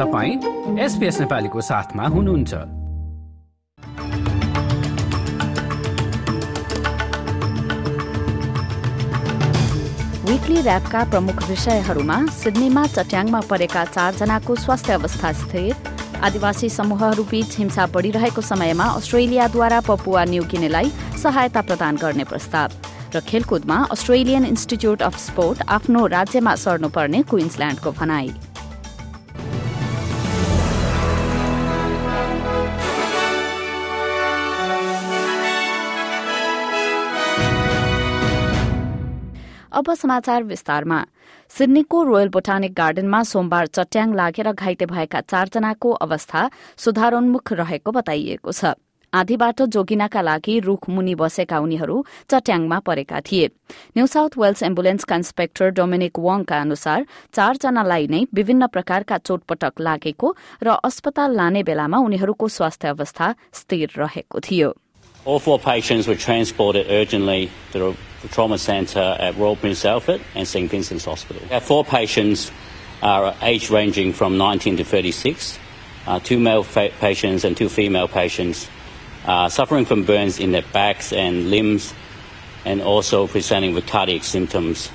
तपाईँ एसपिएस नेपालीको साथमा हुनुहुन्छ। विकली ऱ्यापका प्रमुख विषयहरूमा सिडनीमा चट्याङमा परेका चारजनाको स्वास्थ्य अवस्था स्थिर। आदिवासी समूहहरूबीच हिंसा बढ़िरहेको समयमा अस्ट्रेलियाद्वारा पपुवा न्युगिनेलाई सहायता प्रदान गर्ने प्रस्ताव। र खेलकुदमा अस्ट्रेलियन इन्स्टिच्युट अफ स्पोर्ट आफ्नो राज्यमा सर्नुपर्ने क्विन्सल्याण्डको भनाई। अब समाचार विस्तारमा। सिडनीको रोयल बोटानिक गार्डनमा सोमबार चट्याङ लागेर घाइते भएका चारजनाको अवस्था सुधारोन्मुख रहेको बताइएको छ। आधीबाट जोगिनका लागि रूख मुनि बसेका उनीहरू चट्याङमा परेका थिए। न्यू साउथ वेल्स एम्बुलेन्सका इन्सपेक्टर डोमिनिक वङका अनुसार चारजनालाई नै विभिन्न प्रकारका चोटपटक लागेको र अस्पताल लाने बेलामा उनीहरूको स्वास्थ्य अवस्था स्थिर रहेको थियो। All four patients were transported urgently to the trauma centre at Royal Prince Alfred and St Vincent's Hospital. Our four patients are age ranging from 19 to 36, uh, two male patients and two female patients uh, suffering from burns in their backs and limbs and also presenting with cardiac symptoms.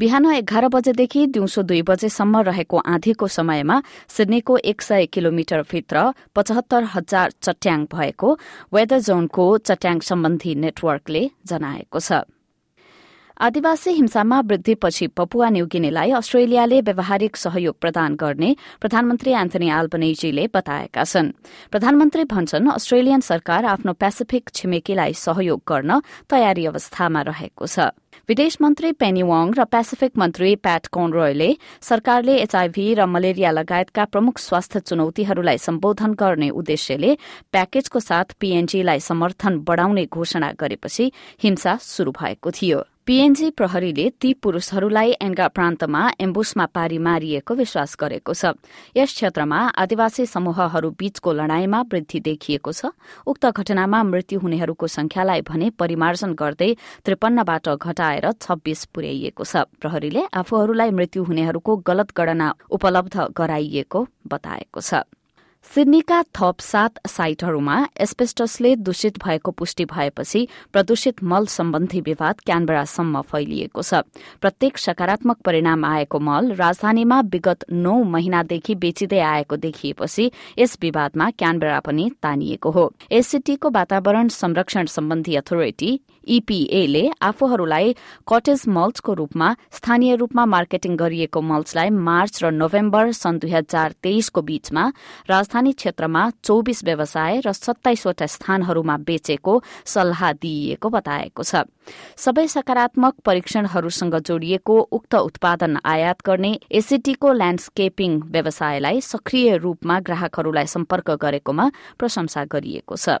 बिहान एघार बजेदेखि दिउँसो दुई बजेसम्म रहेको आँधीको समयमा सिडनीको एक सय किलोमिटरभित्र पचहत्तर हजार चट्याङ भएको वेदर जोनको चट्याङ सम्बन्धी नेटवर्कले जनाएको छ। आदिवासी हिंसामा वृद्धिपछि पपुवा न्युगिनीलाई अस्ट्रेलियाले व्यावहारिक सहयोग प्रदान गर्ने प्रधानमन्त्री एन्थनी आल्बनेजीले बताएका छन्। प्रधानमन्त्री भन्छन् अस्ट्रेलियन सरकार आफ्नो पेसिफिक छिमेकीलाई सहयोग गर्न तयारी अवस्थामा रहेको छ। विदेश मन्त्री पेनी वाङ र पेसिफिक मन्त्री प्याट कोनरोयले सरकारले एचआईभी र मलेरिया लगायतका प्रमुख स्वास्थ्य चुनौतीहरूलाई सम्बोधन गर्ने उद्देश्यले प्याकेजको साथ पीएनजीलाई समर्थन बढ़ाउने घोषणा गरेपछि हिंसा शुरू भएको थियो। पीएनजी प्रहरीले ती पुरूषहरूलाई एन्गा प्रान्तमा एम्बुसमा पारी मारिएको विश्वास गरेको छ। यस क्षेत्रमा आदिवासी समूहहरू बीचको लड़ाईमा वृद्धि देखिएको छ। उक्त घटनामा मृत्यु हुनेहरूको संख्यालाई भने परिमार्जन गर्दै त्रिपन्नबाट घटाएर छब्बीस पुर्याइएको छ। प्रहरीले आफूहरूलाई मृत्यु हुनेहरूको गलत गणना उपलब्ध गराइएको बताएको छ। सिडनीका थप सात साइटहरूमा एस्पेस्टसले दूषित भएको पुष्टि भएपछि प्रदूषित मल सम्बन्धी विवाद क्यानबरासम्म फैलिएको छ। प्रत्येक सकारात्मक परिणाम आएको मल राजधानीमा विगत नौ महिनादेखि बेचिँदै आएको देखिएपछि यस विवादमा क्यानबरा पनि तानिएको हो। एससीटीको वातावरण संरक्षण सम्बन्धी अथोरिटी ईपीएले आफूहरूलाई कटेज मल्चको रूपमा स्थानीय रूपमा मार्केटिङ गरिएको मल्चलाई मार्च र नोभेम्बर सन् दुई हजार तेइसको बीचमा राजधानी क्षेत्रमा चौबिस व्यवसाय र सत्ताइसवटा स्थानहरूमा बेचेको सल्लाह दिइएको बताएको छ। सबै सकारात्मक परीक्षणहरूसँग जोडिएको उक्त उत्पादन आयात गर्ने एसिटीको ल्याण्डस्केपिङ व्यवसायलाई सक्रिय रूपमा ग्राहकहरूलाई सम्पर्क गरेकोमा प्रशंसा गरिएको छ।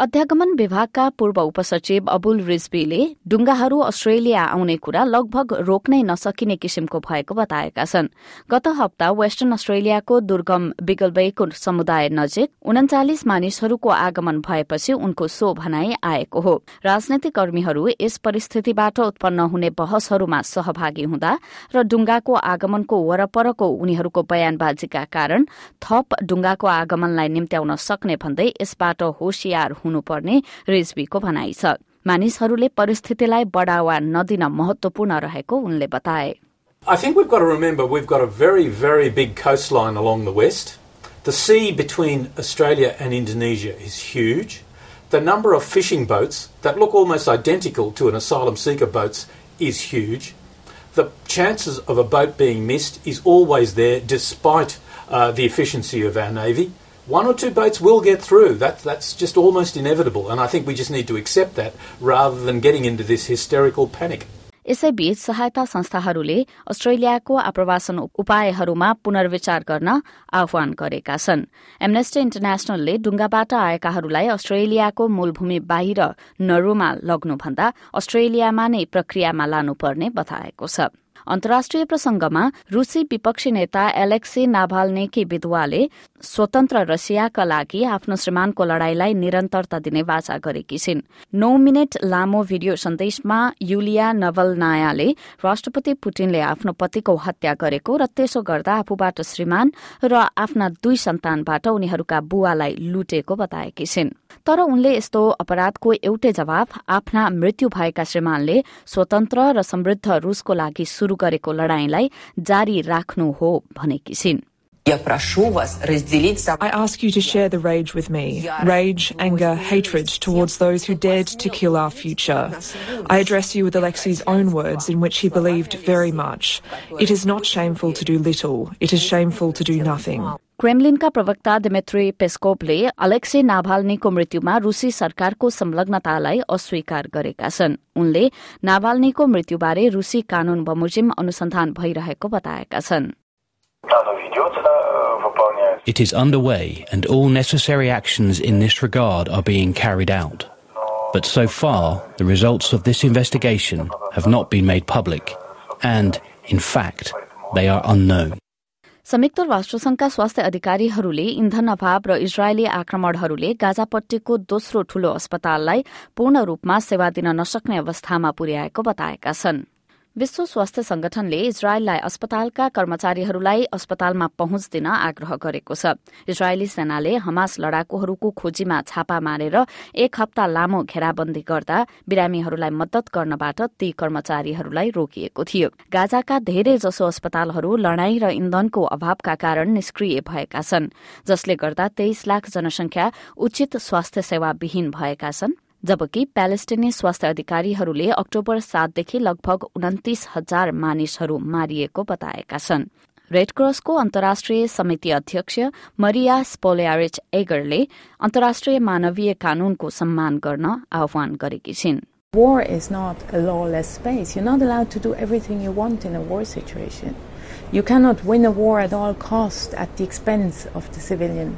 अध्यागमन विभागका पूर्व उपसचिव अबुल रिजबीले डुङ्गाहरू अस्ट्रेलिया आउने कुरा लगभग रोक्नै नसकिने किसिमको भएको बताएका छन्। गत हप्ता वेस्टर्न अस्ट्रेलियाको दुर्गम बिगलबेको समुदाय नजिक उन्चालिस मानिसहरूको आगमन भएपछि उनको सो भनाई आएको हो। राजनैतिक कर्मीहरू यस परिस्थितिबाट उत्पन्न हुने बहसहरूमा सहभागी हुँदा र डुङ्गाको आगमनको वरपरको उनीहरूको बयानबाजीका कारण थप डुङ्गाको आगमनलाई निम्त्याउन सक्ने भन्दै यसबाट होसियार हुनुपर्ने रिजवीको भनाइ छ मानिसहरूले परिस्थितिलाई बढ़ावा नदिन महत्वपूर्ण रहेको उनले बताए I think we've got to remember we've got a very, very big coastline along the west. The sea between Australia and Indonesia is huge. The number of fishing boats that look almost identical to an asylum seeker boats is huge. The chances of a boat being missed is always there despite uh, the efficiency of our Navy one or two boats will get through. That, that's just almost inevitable. And I think we just need to accept that rather than getting into this hysterical panic. यसैबीच सहायता संस्थाहरूले अस्ट्रेलियाको आप्रवासन उपायहरूमा पुनर्विचार गर्न आह्वान गरेका छन् amnesty इन्टरनेशनलले डुङ्गाबाट आएकाहरूलाई अस्ट्रेलियाको मूलभूमि बाहिर नरुमा लग्नुभन्दा अस्ट्रेलियामा नै प्रक्रियामा लानुपर्ने बताएको छ अन्तर्राष्ट्रिय प्रसंगमा रूसी विपक्षी नेता एलेक्सी नाभाल्नेकी विधवाले स्वतन्त्र रसियाका लागि आफ्नो श्रीमानको लड़ाईलाई निरन्तरता दिने वाचा गरेकी छिन्। नौ मिनट लामो भिडियो सन्देशमा युलिया नवलनायाले राष्ट्रपति पुटिनले आफ्नो पतिको हत्या गरेको र त्यसो गर्दा आफूबाट श्रीमान र आफ्ना दुई सन्तानबाट उनीहरूका बुवालाई लुटेको बताएकी छिन्। तर उनले यस्तो अपराधको एउटै जवाब आफ्ना मृत्यु भएका श्रीमानले स्वतन्त्र र समृद्ध रूसको लागि शुरू गरेको लड़ाईलाई जारी राख्नु हो भनेकी छिन्। I ask you to share the rage with me rage, anger, hatred towards those who dared to kill our future. I address you with Alexei's own words in which he believed very much. It is not shameful to do little, it is shameful to do nothing. क्रेमलिनका प्रवक्ता दिमेत्री पेस्कोपले अलेक्से नाभाल्नीको मृत्युमा रूसी सरकारको संलग्नतालाई अस्वीकार गरेका छन् उनले नाभाल्नीको मृत्युबारे रूसी कानून बमोजिम अनुसन्धान भइरहेको बताएका छन् It is underway and all necessary actions in this regard are being carried out. But so far, the results of this investigation have not been made public, and, in fact, they are unknown. संयुक्त राष्ट्रसंघका स्वास्थ्य अधिकारीहरूले इन्धन अभाव र इजरायली आक्रमणहरूले गाजापट्टीको दोस्रो ठूलो अस्पताललाई पूर्ण रूपमा सेवा दिन नसक्ने अवस्थामा पुर्याएको बताएका छन् विश्व स्वास्थ्य संगठनले इजरायललाई अस्पतालका कर्मचारीहरूलाई अस्पतालमा पहुँच दिन आग्रह गरेको छ। इजरायली सेनाले हमास लड़ाकुहरूको खोजीमा छापा मारेर एक हप्ता लामो घेराबन्दी गर्दा बिरामीहरूलाई मद्दत गर्नबाट ती कर्मचारीहरूलाई रोकिएको थियो। गाजाका धेरै जसो अस्पतालहरू लड़ाई र इन्धनको अभावका कारण निष्क्रिय भएका छन् जसले गर्दा तेइस लाख जनसंख्या उचित स्वास्थ्य सेवा विहीन भएका छन्। जबकि प्यालेस्टिनी स्वास्थ्य अधिकारीहरूले अक्टोबर सातदेखि लगभग उन्तिस हजार मानिसहरू मारिएको बताएका छन् रेडक्रसको अन्तर्राष्ट्रिय समिति अध्यक्ष मरिया स्पोलियारिच एगरले अन्तर्राष्ट्रिय मानवीय कानूनको सम्मान गर्न आह्वान गरेकी छिन् War is not a lawless space. You're not allowed to do everything you want in a war situation. You cannot win a war at all costs at the expense of the civilian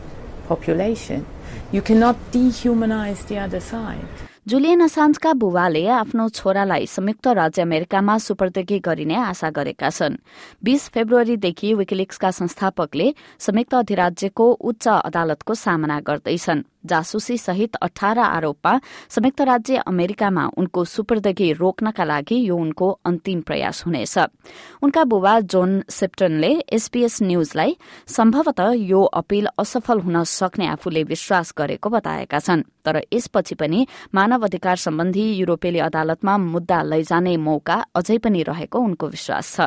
population. You cannot dehumanize the other side. Julian असान्जका बुवाले आफ्नो छोरालाई संयुक्त राज्य अमेरिकामा सुपर्दगी गरिने आशा गरेका छन् बीस फेब्रुअरीदेखि विकिलिक्सका संस्थापकले संयुक्त अधिराज्यको उच्च अदालतको सामना गर्दैछन् जासुसी सहित अठार आरोपमा संयुक्त राज्य अमेरिकामा उनको सुपर्दगी रोक्नका लागि यो उनको अन्तिम प्रयास हुनेछ। उनका बुबा जोन सिप्टनले एसपीएस न्यूजलाई सम्भवतः यो अपील असफल हुन सक्ने आफूले विश्वास गरेको बताएका छन्। तर यसपछि पनि मानव अधिकार सम्बन्धी युरोपेली अदालतमा मुद्दा लैजाने मौका अझै पनि रहेको उनको विश्वास छ।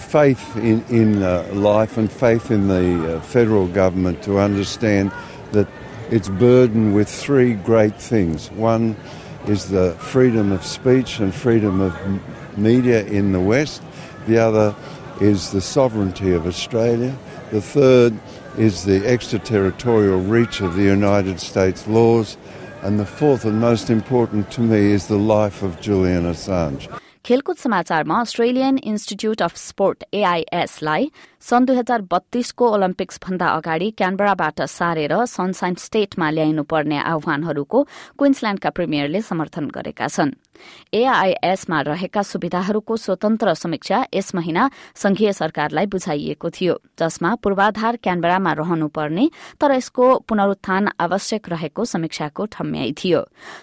Faith in, in uh, life and faith in the uh, federal government to understand that it's burdened with three great things. One is the freedom of speech and freedom of media in the West. The other is the sovereignty of Australia. The third is the extraterritorial reach of the United States laws. And the fourth and most important to me is the life of Julian Assange. खेलकुद समाचारमा Australian Institute of Sport एआईएसलाई सन् दुई हजार बत्तीसको Olympics भन्दा अगाडि क्यानबराबाट सारेर sunshine स्टेटमा ल्याइनुपर्ने आह्वानहरूको क्विन्सल्याण्डका प्रिमियरले समर्थन गरेका छन्। एआईएसमा रहेका सुविधाहरूको स्वतन्त्र समीक्षा यस महिना संघीय सरकारलाई बुझाइएको थियो जसमा पूर्वाधार क्यानबरामा रहनुपर्ने तर यसको पुनरुत्थान आवश्यक रहेको समीक्षाको ठम्याई थियो।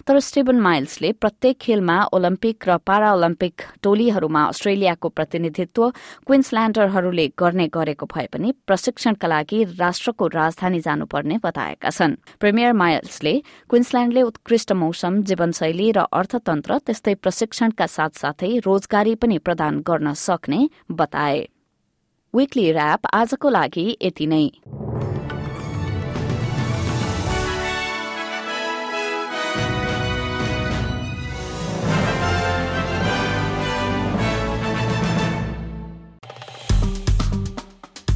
तर स्टेबन माइल्सले प्रत्येक खेलमा ओलम्पिक र पारा ओलम्पिक टोलीहरूमा अस्ट्रेलियाको प्रतिनिधित्व क्विन्सल्याण्डरहरूले गर्ने गरेको भए पनि प्रशिक्षणका लागि राष्ट्रको राजधानी जानुपर्ने बताएका छन्। प्रिमियर माइल्सले क्विन्सल्याण्डले उत्कृष्ट मौसम जीवनशैली र अर्थतन्त्र त्यस्तै प्रशिक्षणका साथसाथै रोजगारी पनि प्रदान गर्न सक्ने बताए। विकली ऱ्याप आजको लागि यति नै।